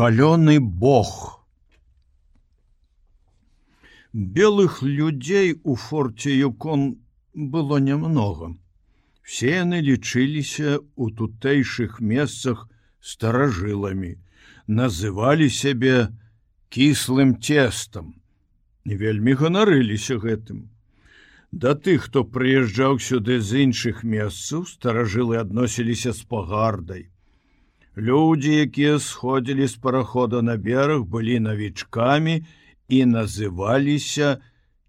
шалёны бог. Белых людзей у форце юкон было нямнога. Все яны лічыліся у тутэйшых месцах старажыламі называлі сябе кіслым цестам. І вельмі ганарыліся гэтым. Да тых хто прыязджаў сюды з іншых месцаў старажылы адносіліся з пагардай Людзі, якія сходзілі з парахода на бераг, былі навічкамі і называліся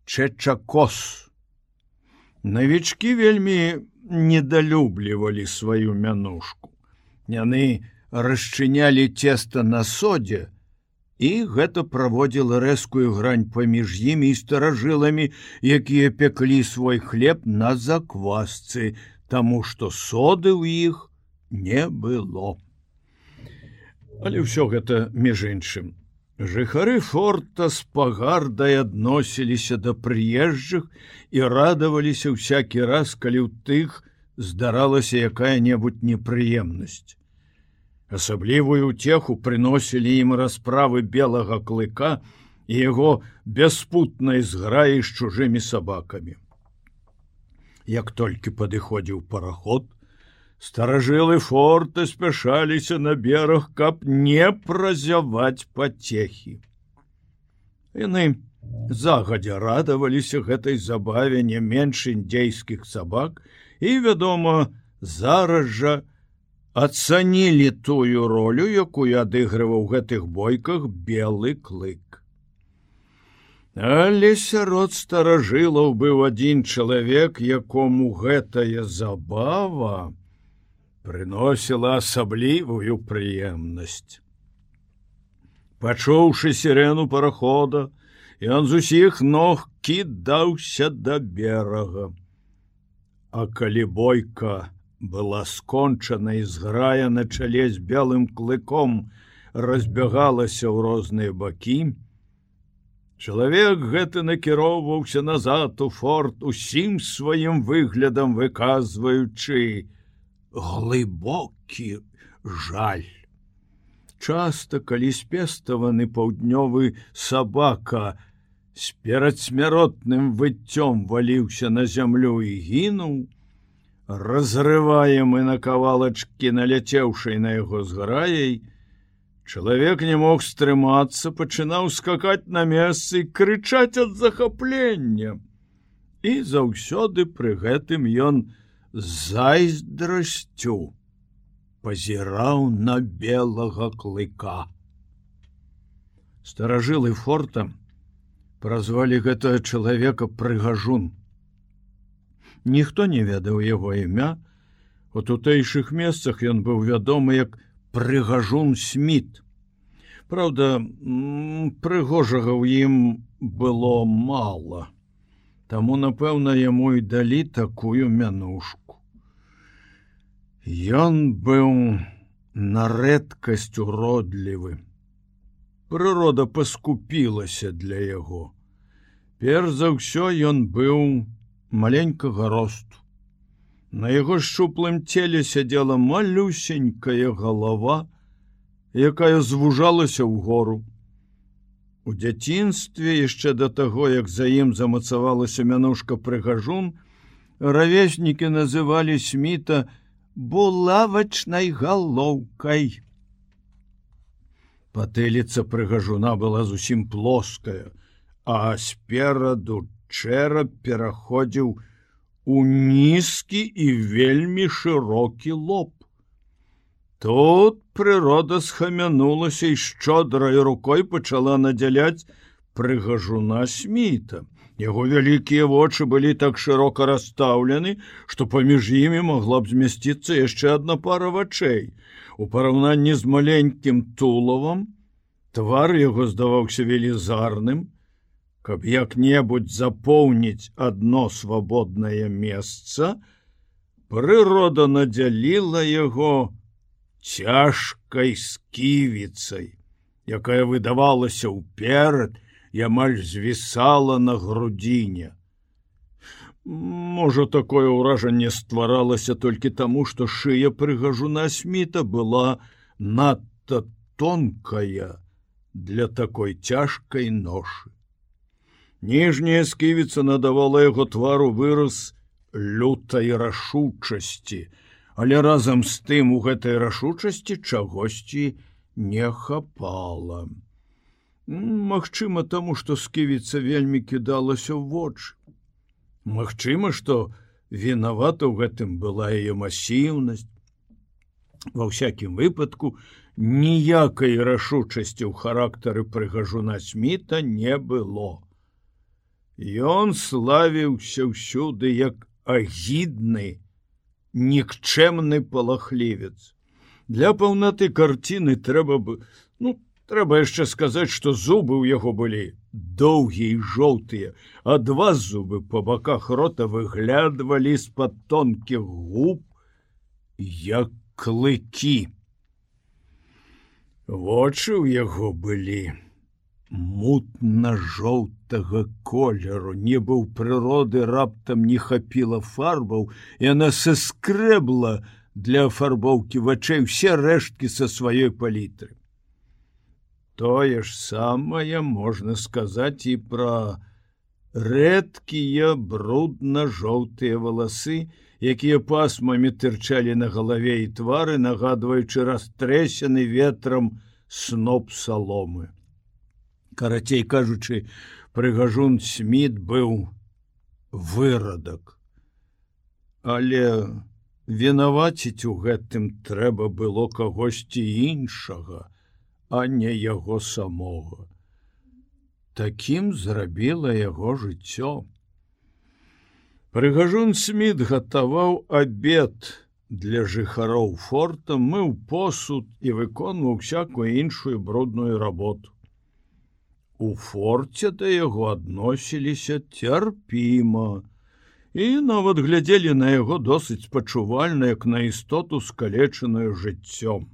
чэчакос. Навічкі вельмі недалюблівалі сваю мянушку. Яны расчынялі цеста на содзе, і гэта праводзіла рэзкую грань паміж імі і старажыламі, якія пеклі свой хлеб на заквасцы, таму што соды ў іх не было. Але ўсё гэта між іншым. Жыхары форта з пагардай адносіліся да прыезджых і радаваліся ўсякі раз, калі ў тых здаралася якая-небудзь непрыемнасць. Асаблівую ўцеху прыносілі ім расправы белага клыка і яго бяспутнай зграі з чужымі сабакамі. Як толькі падыходзіў параход, Старажылы форта спяшаліся на бераг, каб не празяваць пацехі. Яны загадзя радаваліся гэтай забаве не менш індзейскіх сабак і, вядома, зараз жа ацанілі тую ролю, якую адыгрываў гэтых бойках белы клык. Але сярод старажылаў быў адзін чалавек, якому гэтая забава, прыносіла асаблівую прыемнасць. Пачуўшы сірену парахода, ён з усіх ног кідаўся да берага. А калі бойка была скончана і зграя на чале з белым клыком разбягалася ў розныя бакі, Чалавек гэты накіроўваўся назад у форт усім сваім выглядам выказваючы, глыбокі жаль. Часта, калі спеставаны паўднёвы сабака з перадсмяротным выццём валіўся на зямлю і гінуў, разрываем і на кавалачкі наляцеўшай на яго зграей, чалавек не мог стрымацца, пачынаў скакаць на месцы і крычаць ад захаплення. І заўсёды пры гэтым ён, зайздрасцю пазіраў на белага клыка. Старажылы форта празвалі гэтага чалавека прыгажун. Ніхто не ведаў яго імя, у тутэйшых месцах ён быў вядомы як прыгажун сміт. Праўда, прыгожага ў ім было мало. Таму, напэўна, яму і далі такую мянушку. Ён быў на рэдкасць уродлівы. Прырода паскупілася для яго. Перш за ўсё ён быў маленькага росту. На яго шчуплым целе сядзела малюсенькая галава, якая звужалася ў гору. У дзяцінстве яшчэ да таго, як за ім замацавалася мянушка прыгажун, равеснікі называлі сміта, булавачнай галоўкай. Патыліца прыгажуна была зусім плоская, а спераду чэрап пераходзіў у нізкі і вельмі шырокі лоб. Тут прырода схамянулася і шчодрай рукой пачала надзяляць прыгажуна сміта. Яго вялікія вочы былі так шырока расстаўлены, што паміж імі магла б змясціцца яшчэ адна пара вачэй. У параўнанні з маленькім тулавам твар яго здаваўся велізарным, каб як-небудзь запоўніць адно свабоднае месца, прырода надзяліла яго цяжкай сківіцай, якая выдавалася ўперад, амаль звісала на грудзіне. Можа, такое ўражанне стваралася толькі таму, што шыя прыгажу на сміта была надта тонкая для такой цяжкай ношы. Ніжняя сківіца надавала яго твару выраз лютай рашучасці, але разам з тым у гэтай рашучасці чагосьці не хапала. Магчыма, таму, што сківіца вельмі кідалася ў вочы. Магчыма, што вінавата ў гэтым была яе масіўнасць. Ва ўсякім выпадку ніякай рашучасці ў характары прыгажуна сміта не было. Ён славіўся ўсюды як агідны, нікчэмны палахлівец. Для паўнаты карціны трэба бы ну трэба яшчэ сказаць, што зубы ў яго былі доўгія жоўтыя, а два зубы па баках рота выглядвалі з-пад тонкіх губ як клыкі. Вочы ў яго былі мутна-жоўтага колеру, не быў прыроды раптам не хапіла фарбаў, і она саскрэбла для афарбоўкі вачэй усе рэшткі са сваёй палітры. Тое ж самае можна сказаць і пра рэдкія брудна-жоўтыя валасы, якія пасмамі тырчалі на галаве і твары, нагадваючы растрэсены ветрам сноп саломы. Карацей кажучы прыгажун смит быў вырадак. Але вінаваціць у гэтым трэба было кагосьці іншага а не яго самога. Такім зрабіла яго жыццё. Прыгажун смит гатаваў абед для жыхароў форта мыў посуд і выконваў всякую іншую брудную работу. У форце да яго адносіліся цярпіма і нават глядзелі на яго досыць пачувальна як на істоту скалечаную жыццём.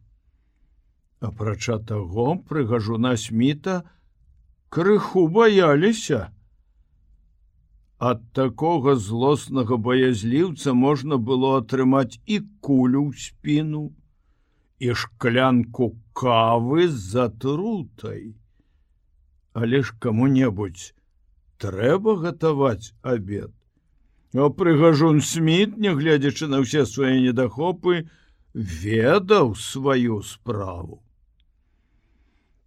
Апрача таго прыгажуна сміта крыху баяліся. Ад такога злоснага баязліўца можна было атрымаць і кулю ў спіну і шклянку кавы з затрутай. Але ж кому-небудзь трэба гатаваць обед а прыгажун смит нягледзячы на ўсе свае недахопы ведаў сваю справу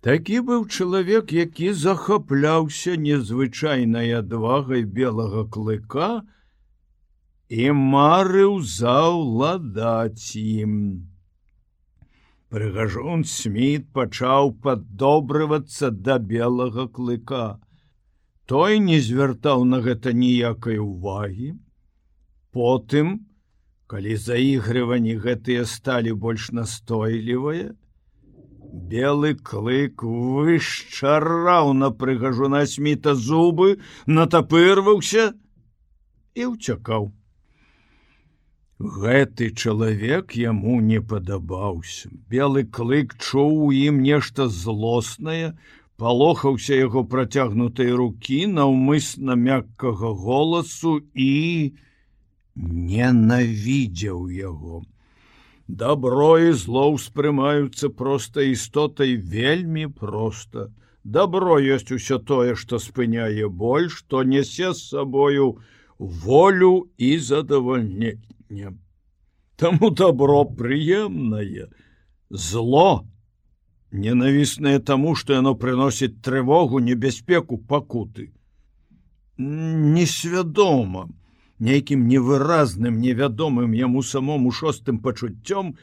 такі быў чалавек які захапляўся незвычайнай адвагай белага клыка і марыў заўладаць ім Прыгажун смит пачаў паддобрывацца да белага клыка. Той не звяртаў на гэта ніякай увагі. Потым, калі заігрыванні гэтыя сталі больш настойлівыя, белы клык вышчараў на прыгажуна сміта зубы, натапырваўся і ўцякаў. Гэты чалавек яму не падабаўся. Белы клык чуў у ім нешта злоснае, палохаўся яго працягнутай рукі наўмысна мяккага голасу і ненавідзеў яго. Дабро і зло ўспрымаюцца проста істотай вельмі проста. Дабро ёсць усё тое, што спыняе боль, што нясе з сабою волю і задавальненне не Таму добро прыемнае зло ненавіснае таму што яно прыносіць трывогу небяспеку пакуты несвядома нейкім невыразным невядомым яму самому шостым пачуццём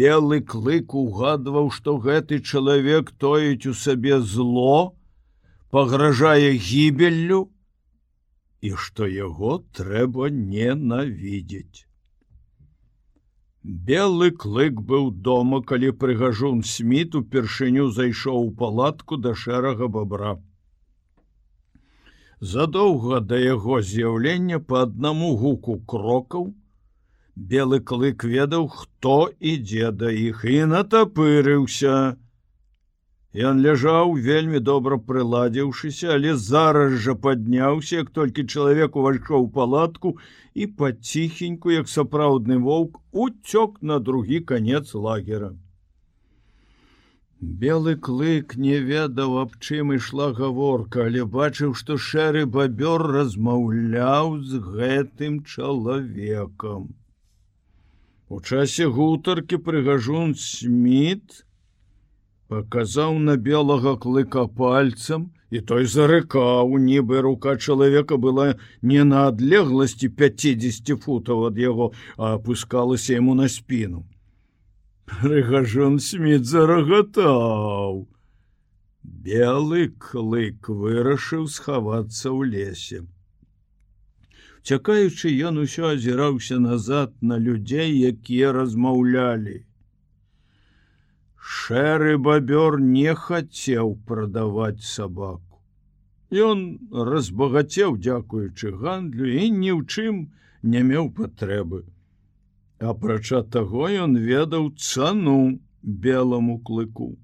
белы клык угадваў што гэты чалавек тоіць у сабе зло пагражае гібеллю і што яго трэба ненавідзець. Белы клык быў дома, калі прыгажун сміт упершыню зайшоў у палатку да шэрага бабра. Задоўга да яго з'яўлення па аднаму гуку крокаў, белы клык ведаў, хто ідзе да іх і натапырыўся, Ён ляжаў вельмі добра прыладзіўшыся, але зараз жа падняўся, як толькі чалавек увайшоў палатку і паціхеньку, як сапраўдны воўк, уцёк на другі канец лагера. Белы клык не ведаў, аб чым ішла гаворка, але бачыў, што шэры бабёр размаўляў з гэтым чалавекам. У часе гутаркі прыгажун Сміт паказаў на белага клыка пальцам, і той зарыкаў, нібы рука чалавека была не на адлегласці 50 футаў ад яго, а опускалася яму на спину. Прыгажон сміт зарагатаў. Белы клык вырашыў схавацца ў лесе. Чакаючы, ён усё азіраўся назад на людзей, якія размаўлялі. Шэры бабёр не хацеў прадаваць сабаку. Ён разбагацеў, дзякуючы гандлю і ні ў чым не меў патрэбы. Апрача таго ён ведаў цану белому клыку.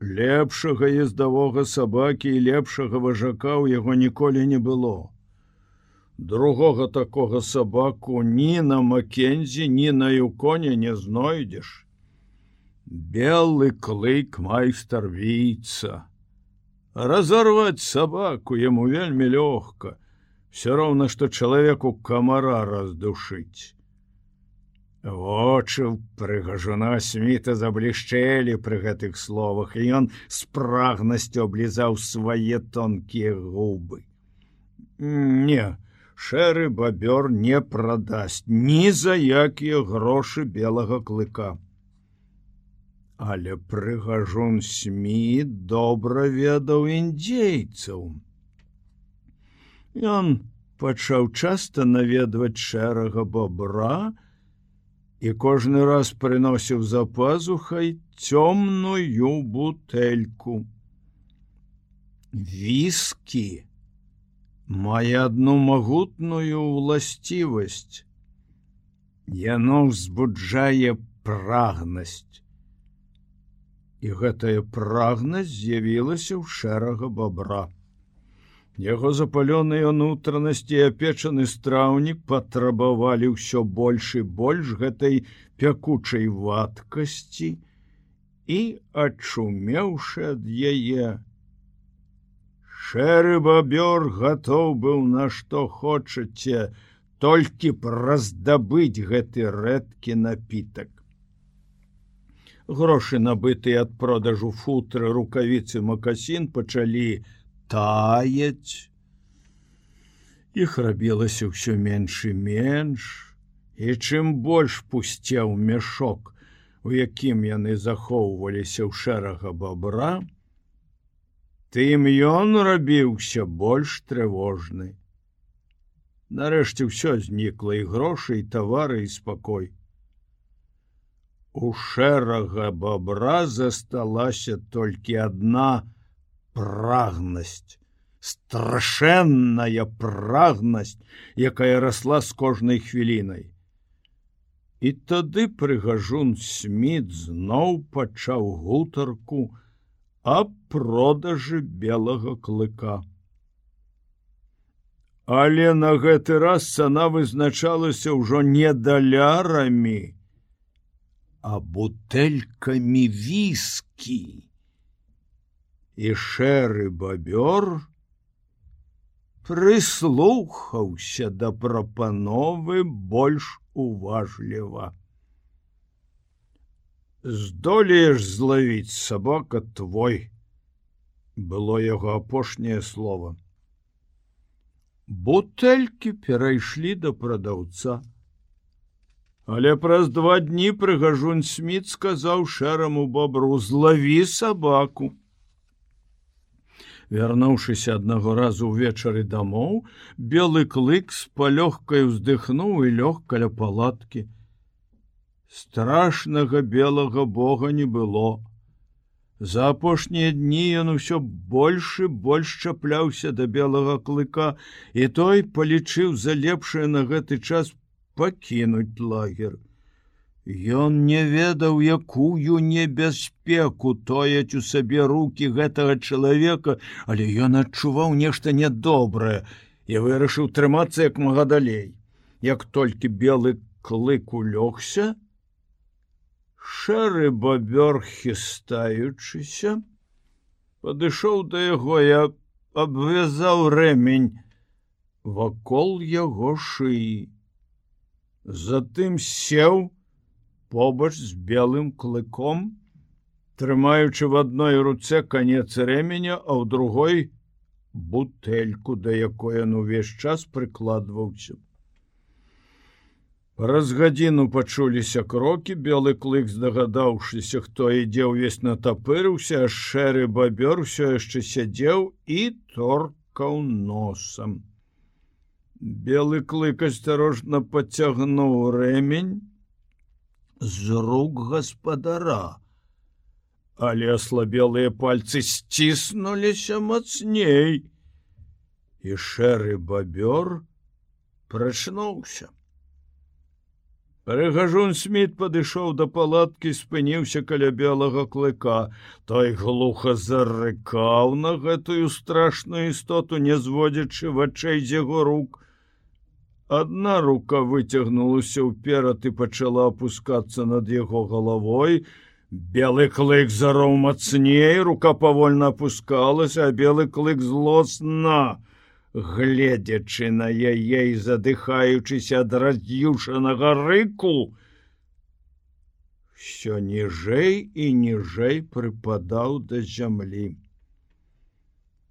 Лепшага ездавога сабакі і лепшага важака ў яго ніколі не было. Другога такога сабаку ні на Макензі, ні на юконе не знойдзеш. Белы клык майстар віца. Разорваць сабаку яму вельмі лёгка, все роўна, што чалавеку камара раздушыць. Вочы прыгажуна сміта заблішчэлі пры гэтых словах, і ён з прагнасцю аблізаў свае тонкія губы. Не, шэры бабёр не прадасць ні за якія грошы белага клыка. Але прыгажун сміт добра ведаў індзейцаў. Ён пачаў часта наведваць шэрага бобра, і кожны раз прыносіў за пазухай цёмную бутэльку. Віскі мае адну магутную ўласцівасць. Яно ўзбуджае прагнасць. І гэтая прагнасць з'явілася ў шэрага бабра. Яго запаленыя нутранасці апечаны страўнік патрабавалі ўсё больш і больш гэтай пякучай вадкасці і адчумеўшы ад яе. Шэры бабёр гатоў быў на што хочаце, толькі праздабыць гэты рэдкі напітак. Грошы набытыя ад продажу футры рукавіцы макасін пачалі, таяць. Іх рабілася ўсё менш і менш, і чым больш пусцеў мяшок, у якім яны захоўваліся ў шэрага бабра, тым ён рабіўся больш трывожны. Нарэшце ўсё знікла і грошы і тавары і спакой. У шэрага бабра засталася толькі адна, прагнасць страшэнная прагнасць якая росла з кожнай хвілінай. І тады прыгажун сміт зноў пачаў гутарку аб продажы белага клыка. Але на гэты раз цана вызначалася ўжо не далярамі а бутэлькамі віскі і шэры бабёр прыслухаўся да прапановы больш уважліва. Здолееш злавіць сабака твой, было яго апошняе слово. Бутэлькі перайшлі да прадаўца. Але праз два дні прыгажун сміт сказаў шэраму бобру злаві сабаку. Вярнуўшыся аднаго разу ўвечары дамоў, белы клык з палёгкай уздыхнуў і лёг каля палаткі. Страшнага белага бога не было. За апошнія дні ён усё больш і больш чапляўся да белага клыка, і той палічыў за лепшае на гэты час пакінуць лагер. Ён не ведаў, якую небяспеку тояць у сабе руки гэтага чалавека, але ён адчуваў нешта нядобрае і вырашыў трымацца як мага далей. Як толькі белы клык улёгся, Шэры бабёр хістаючыся, падышоў да яго, я абвязаў рэмень вакол яго шыі. Затым сеў побач з белым клыком, трымаючы в адной руцэ канец рэменя, а ў другой бутэльку, да якой ён увесь час прыкладваўся. Праз гадзіну пачуліся крокі, белы клык здагадаўшыся, хто ідзе ўвесь натапырыўся, шэры бабёр усё яшчэ сядзеў і торкаў носам. Белы клык асцярожна пацягнуў рэмень з рук гаспадара. Але аслабелыя пальцы сціснуліся мацней і шэры бабёр прачнуўся. Прыгажун сміт падышоў да палаткі спыніўся каля белага клыка. Той глуха зарыкаў на гэтую страшную істоту не зводзячы вачэй з яго рук Адна рука выцягнулася ўперад і пачала опускацца над яго галавой, Белы клык зароў мацней, рука павольна опускалася, а белы клык злосна, гледзячы на яе і задыхаючыся ад раздзюшанага рыку, Всё ніжэй і ніжэй прыпадаў да зямлі.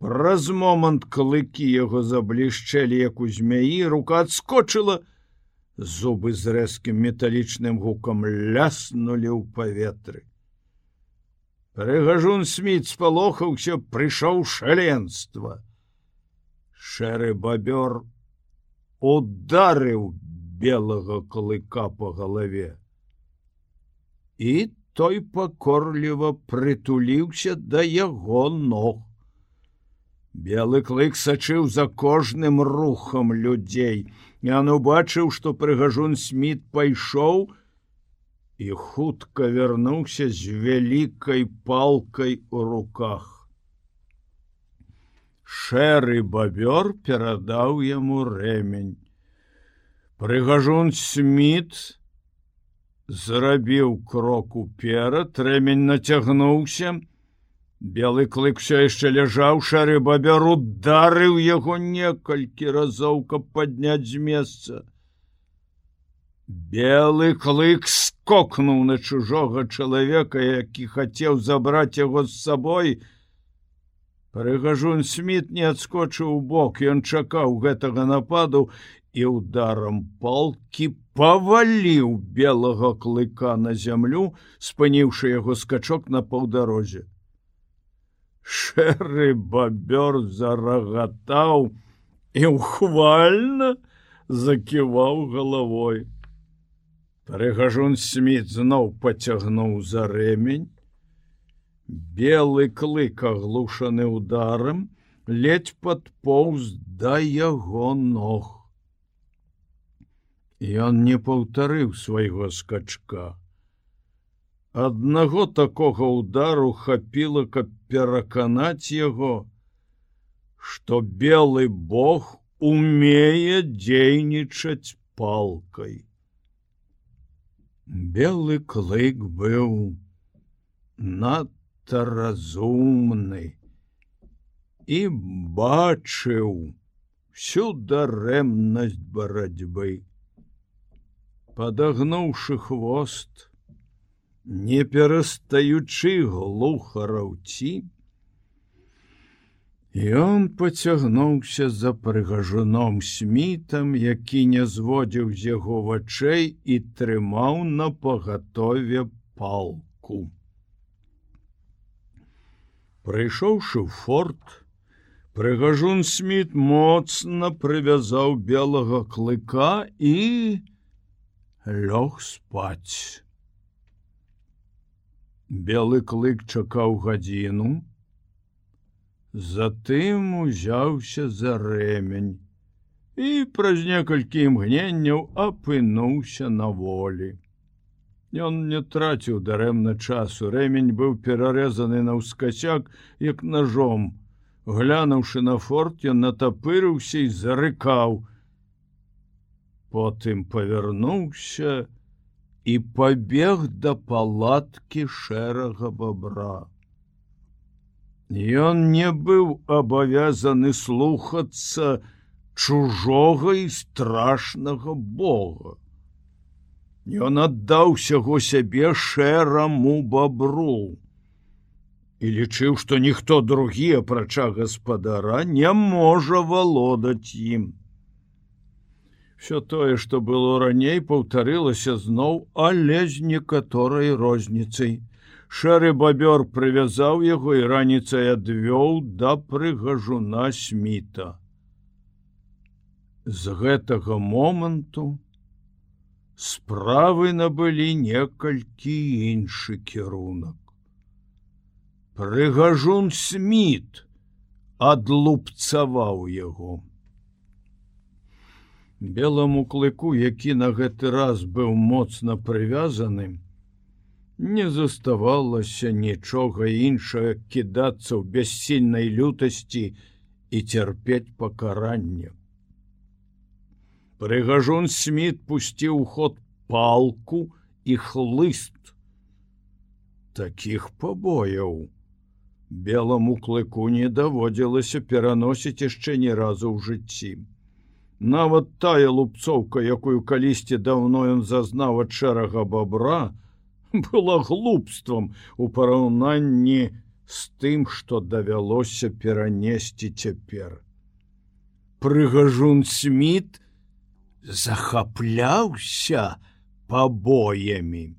Праз момант клыкі яго заблішчэлі, як у змяі, рука адскочыла, зубы з рэзкім металічным гукам ляснулі ў паветры. Прыгажун сміт спалохаўся, прыйшоў шаленства. Шэры бабёр ударыў белага клыка по галаве. І той пакорліва прытуліўся да яго ног. Белы клык сачыў за кожным рухам людзей. Ян убачыў, што прыгажун сміт пайшоў, і хутка вярнуўся з вялікай палкай у руках. Шэры бабёр перадаў яму рэмень. Прыгажун сміт зрабіў крок уперад, рэмень нацягнуўся. Белы клык все яшчэ ляжаў, шары бабяр ударыў яго некалькі разоў, каб падняць з месца. Белы клык скокнуў на чужога чалавека, які хацеў забраць яго з сабой. Прыгажун сміт не адскочыў у бок, ён чакаў гэтага нападу і ударам палкі паваліў белага клыка на зямлю, спыніўшы яго скачок на паўдарозе. Шэры бабёр зарагатаў і ухвальна заківаў галавой. Прыгажун сміт зноў пацягнуў за рэмень. Белы клык аглушаны ударам, ледь падпоўз да яго ног. Ён не паўтарыў свайго скачка. Аднаго такога удару хапіла, каб пераканаць яго, што белы Бог умее дзейнічаць палкой. Белы клык быў надта разумны і бачыў всю дарэмнасць барацьбы. Падагнуўшы хвост, не перастаючы глухараўці, Ён поцягнуўся за прыгажуном смітам, які не зводзіў з яго вачэй і трымаў на пагатове палку. Прыйшоўшы ў форт, прыгажун сміт моцна прывязаў белага клыка і лёг спаць. Белы клык чакаў гадзіну, Затым узяўся за рэмень і праз некалькі імгненняў апынуўся на волі. Ён не траціў дарэмна часу. Рэмень быў перарэзаны на ўскасяк, як ножом. Глянуўшы на форт, ён натапырыўся і зарыкаў. Потым павярнуўся, і, пабег да палаткі шэрага бабра. Ён не быў абавязаны слухацца чужога і страшнага Бога. Ён аддаў сяго сябе шэраму бабру і лічыў, што ніхто другі апрача гаспадара не можа валодаць ім. Всё тое, што было раней, паўтарылася зноў, але з некаторай розніцай. Шэры бабёр прывязаў яго і раніцай адвёў да прыгажуна сміта. З гэтага моманту справы набылі некалькі іншы кірунак. Прыгажун сміт адлупцаваў яго белому клыку які на гэты раз быў моцна прывязаны не заставалася нічога іншае кідацца ў бяссільнай лютасці і цярпець пакаранне. Прыгажун сміт пусціў ход палку і хлыст таких побояў белому клыку не даводзілася пераносіць яшчэ ні разу ў жыцці Нават тая лупцоўка, якую калісьці даўно ён зазнаў ад шэрага бабра, была глупствам у параўнанні з тым, што давялося перанесці цяпер. Прыгажун сміт захапляўся пабоямі.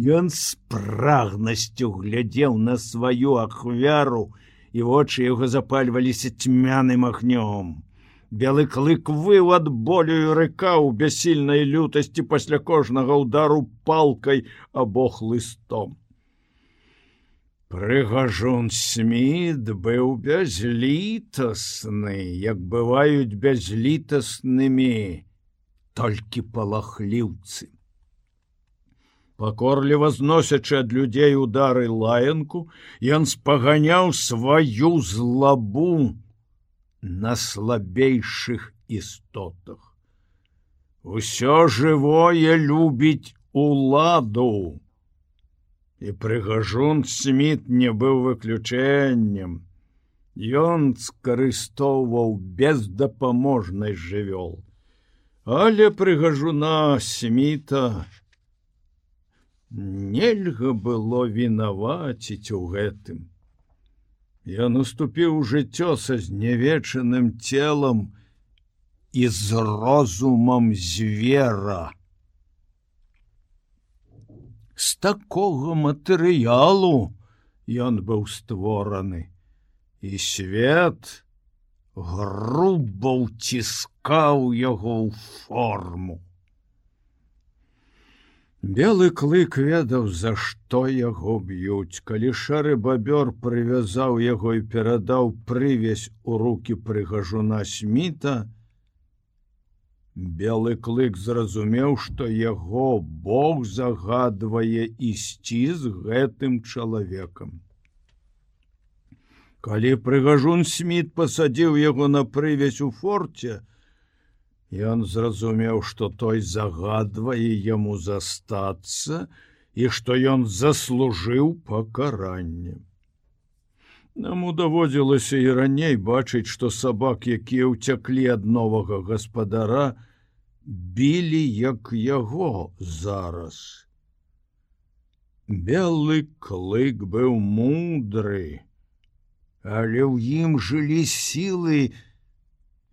Ён з прагнасцю глядзеў на сваю ахвяру, і вочы яго запальваліся цьмяным агнём белы клык выў ад болю і рыка ў бясільнай лютасці пасля кожнага удару палкай або хлыстом. Прыгажун сміт быў бязлітасны, як бываюць бязлітаснымі толькі палахліўцы. Пакорліва зносячы ад людзей удары лаянку, ён спаганяў сваю злабу, на слабейшых істотах. Усё жывое любіць уладу. І прыгажун сміт не быў выключэннем. Ён скарыстоўваў бездапаможнай жывёл. Але прыгажуна сміта нельга было вінаваціць у гэтым. Я наступіў жыццё са знявечаным целам і з розумам звера. З такога матэрыялу ён быў створаны, і свет грубо ўціскаў яго ў форму. Белы клык ведаў, за што яго б'юць, калі шары бабёр прывязаў яго і перадаў прывязь у руки прыгажуна сміта. Белы клык зразумеў, што яго Бог загадвае ісці з гэтым чалавекам. Калі прыгажун сміт пасадзіў яго на прывязь у форце, Ён зразумеў, што той загадвае яму застацца і што ён заслужыў пакаранне. Наму даводзілася і раней бачыць, што сабак, якія ўцяклі ад новага гаспадара, білі як яго зараз. Белы клык быў мудры, але ў ім жылі сілы,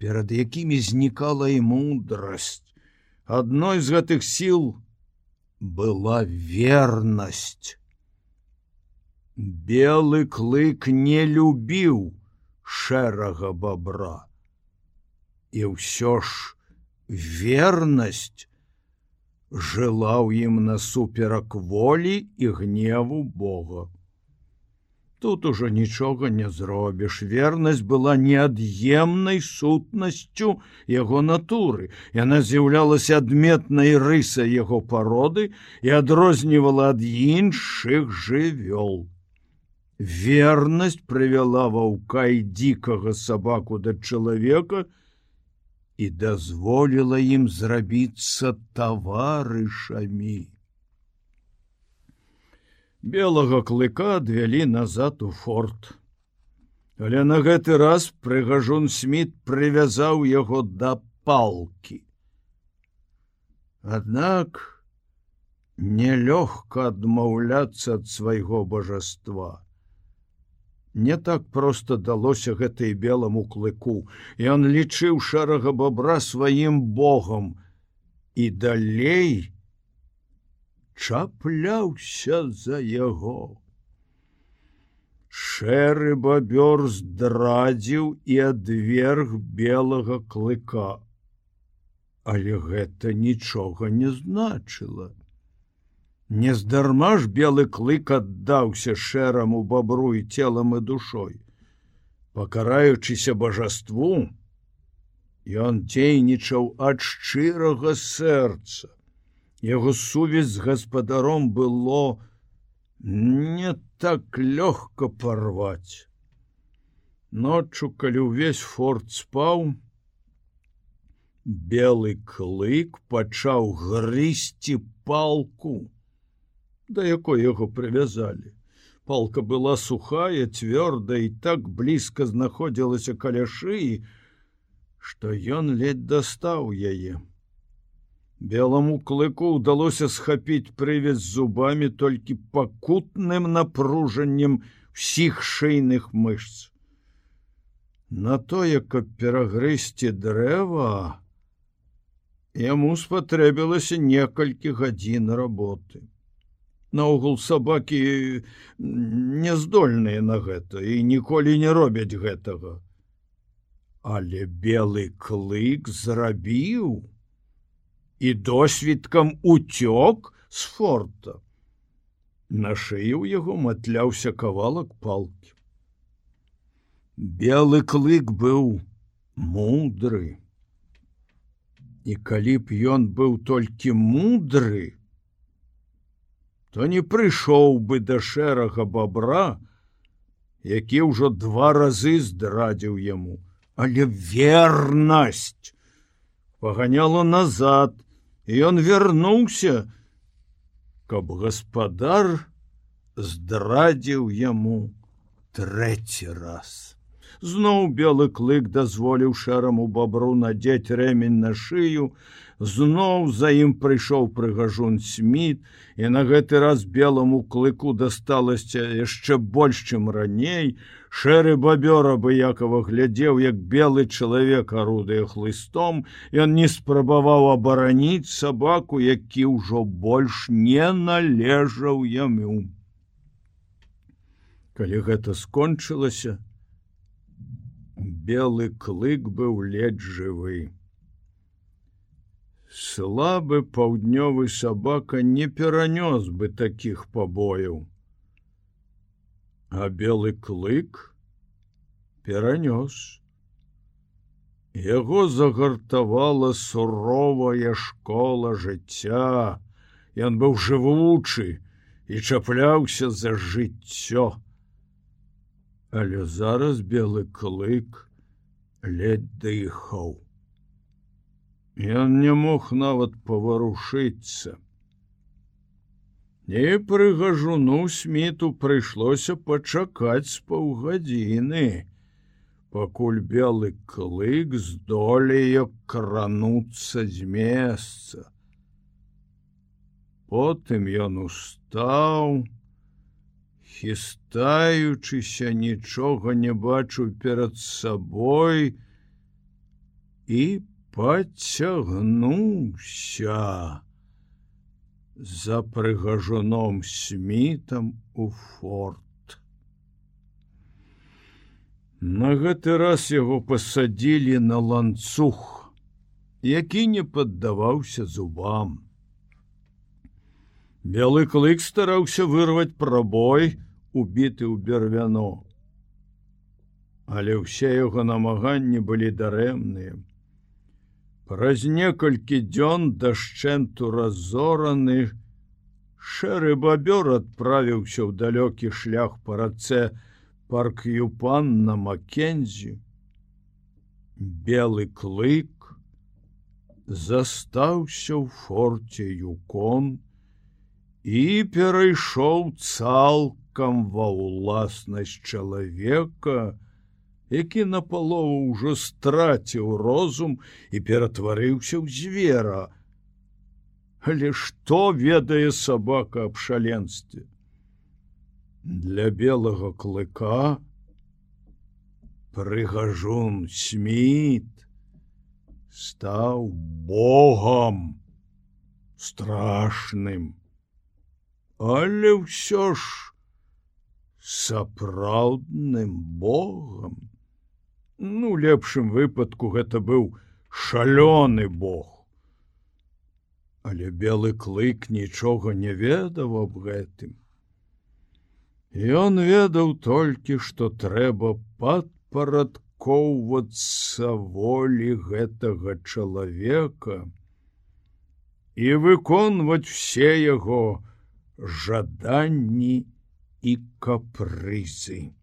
перад якімі знікала і мудрасць. Адной з гэтых сіл была вернасць. Белы клык не любіў шэрага бабра. І ўсё ж вернасць жыла ў ім насуперак волі і гневу Бога. Тут ужо нічога не зробіш. Вернасць была неад'емнай сутнасцю яго натуры. Яна з'яўлялася адметнай рысай яго пароды і адрознівала ад іншых жывёл. Вернасць прывяла ваўка і дзікага сабаку да чалавека і дазволіла ім зрабіцца таварышамі. Белага клыка адвялі назад у форт. Але на гэты раз прыгажун сміт прывязаў яго да палки. Аднак нелёгка адмаўляцца ад свайго божаства. Не так проста далося гэтай белому клыку, і он лічыў шэрага бобра сваім богам і далей, чапляўся за яго. Шэры бабёр здрадзіў і адверг белага клыка. Але гэта нічога не значыла. Нездарма ж белы клык аддаўся шэраму бабру і целам і душой. Пакараючыся божаству, ён дзейнічаў ад шчырага сэрца яго сувязь з гаспадаром было не так лёгка порваць. Ноччу, калі ўвесь форт спаў, белы клык пачаў грысці палку, да якой яго прывязалі. Палка была сухая, цвёрдая і так блізка знаходзілася каля шыі, што ён ледь дастаў яе. Белому клыку ўдалося схапіць прывез зубамі толькі пакутным напружаннем сіх шейных мышц. На тое, каб перагрысці дрэва, яму спатрэбілася некалькі гадзін работы. Наогул сабакі няздольныя на гэта і ніколі не робяць гэтага. Але белы клык зрабіў, і досвідкам уцёк з форта. На шыі ў яго матляўся кавалак палки. Белы клык быў мудры. І калі б ён быў толькі мудры, то не прыйшоў бы да шэрага бабра, які ўжо два разы здрадзіў яму, але вернасць паганяла назад, ён вярнуўся, каб гаспадар здрадзіў яму трэці раз. Зноў белы клык дазволіў шэраму бабру надзець рэмень на шыю, зноў за ім прыйшоў прыгажун сміт і на гэты раз белому клыку дасталася яшчэ больш чым раней. Шэры бабёра быякова глядзеў як белы чалавек арудае хлыстом. Ён не спрабаваў абараніць сабаку які ўжо больш не належаў яму. Калі гэта скончылася белы клык быў ледь жывы слабы паўднёвы сабака не перанёс бы таких пабояў. А белы клык перанёс. Яго загартавала суровая школа жыцця. Ён быў жывучы і чапляўся за жыццё. Але зараз белы клык ледь дыхаў Ён не мог нават паварушыцца. Не прыгажуну сміту прыйшлося пачакаць з паўгадзіны, пакуль белы клык здолее крануцца з месца. Потым ён устаў, хістаючыся нічога не бачу перад сабой і пацягнуўся за прыгажуном смітам у форт. На гэты раз яго пасадзілі на ланцуг, які не паддаваўся зубам. Белы клык стараўся вырваць прабой, убіты ў бервяно. Але ўсе яго намаганні былі дарэмныя. Праз некалькі дзён дашчэнту разораны, шэры бабёр адправіўся ў далёкі шлях па рацэ парк'юпан на Макензі. Белы клык застаўся ў форце юкон і перайшоў цалкам ва ўласнасць чалавека, які на палову ўжо страціў розум і ператварыўся ў звера. Але што ведае сабака аб шаленстве? Для белага клыка прыгажун сміт стаў богам страшным але ўсё ж сапраўдным богам ну лепшым выпадку гэта быў шалёны бог але белы клык нічога не ведаў аб гэтым Ён ведаў толькі што трэба падпарадкоўвацца волі гэтага чалавека і выконваць все яго, жаданні і капрызы.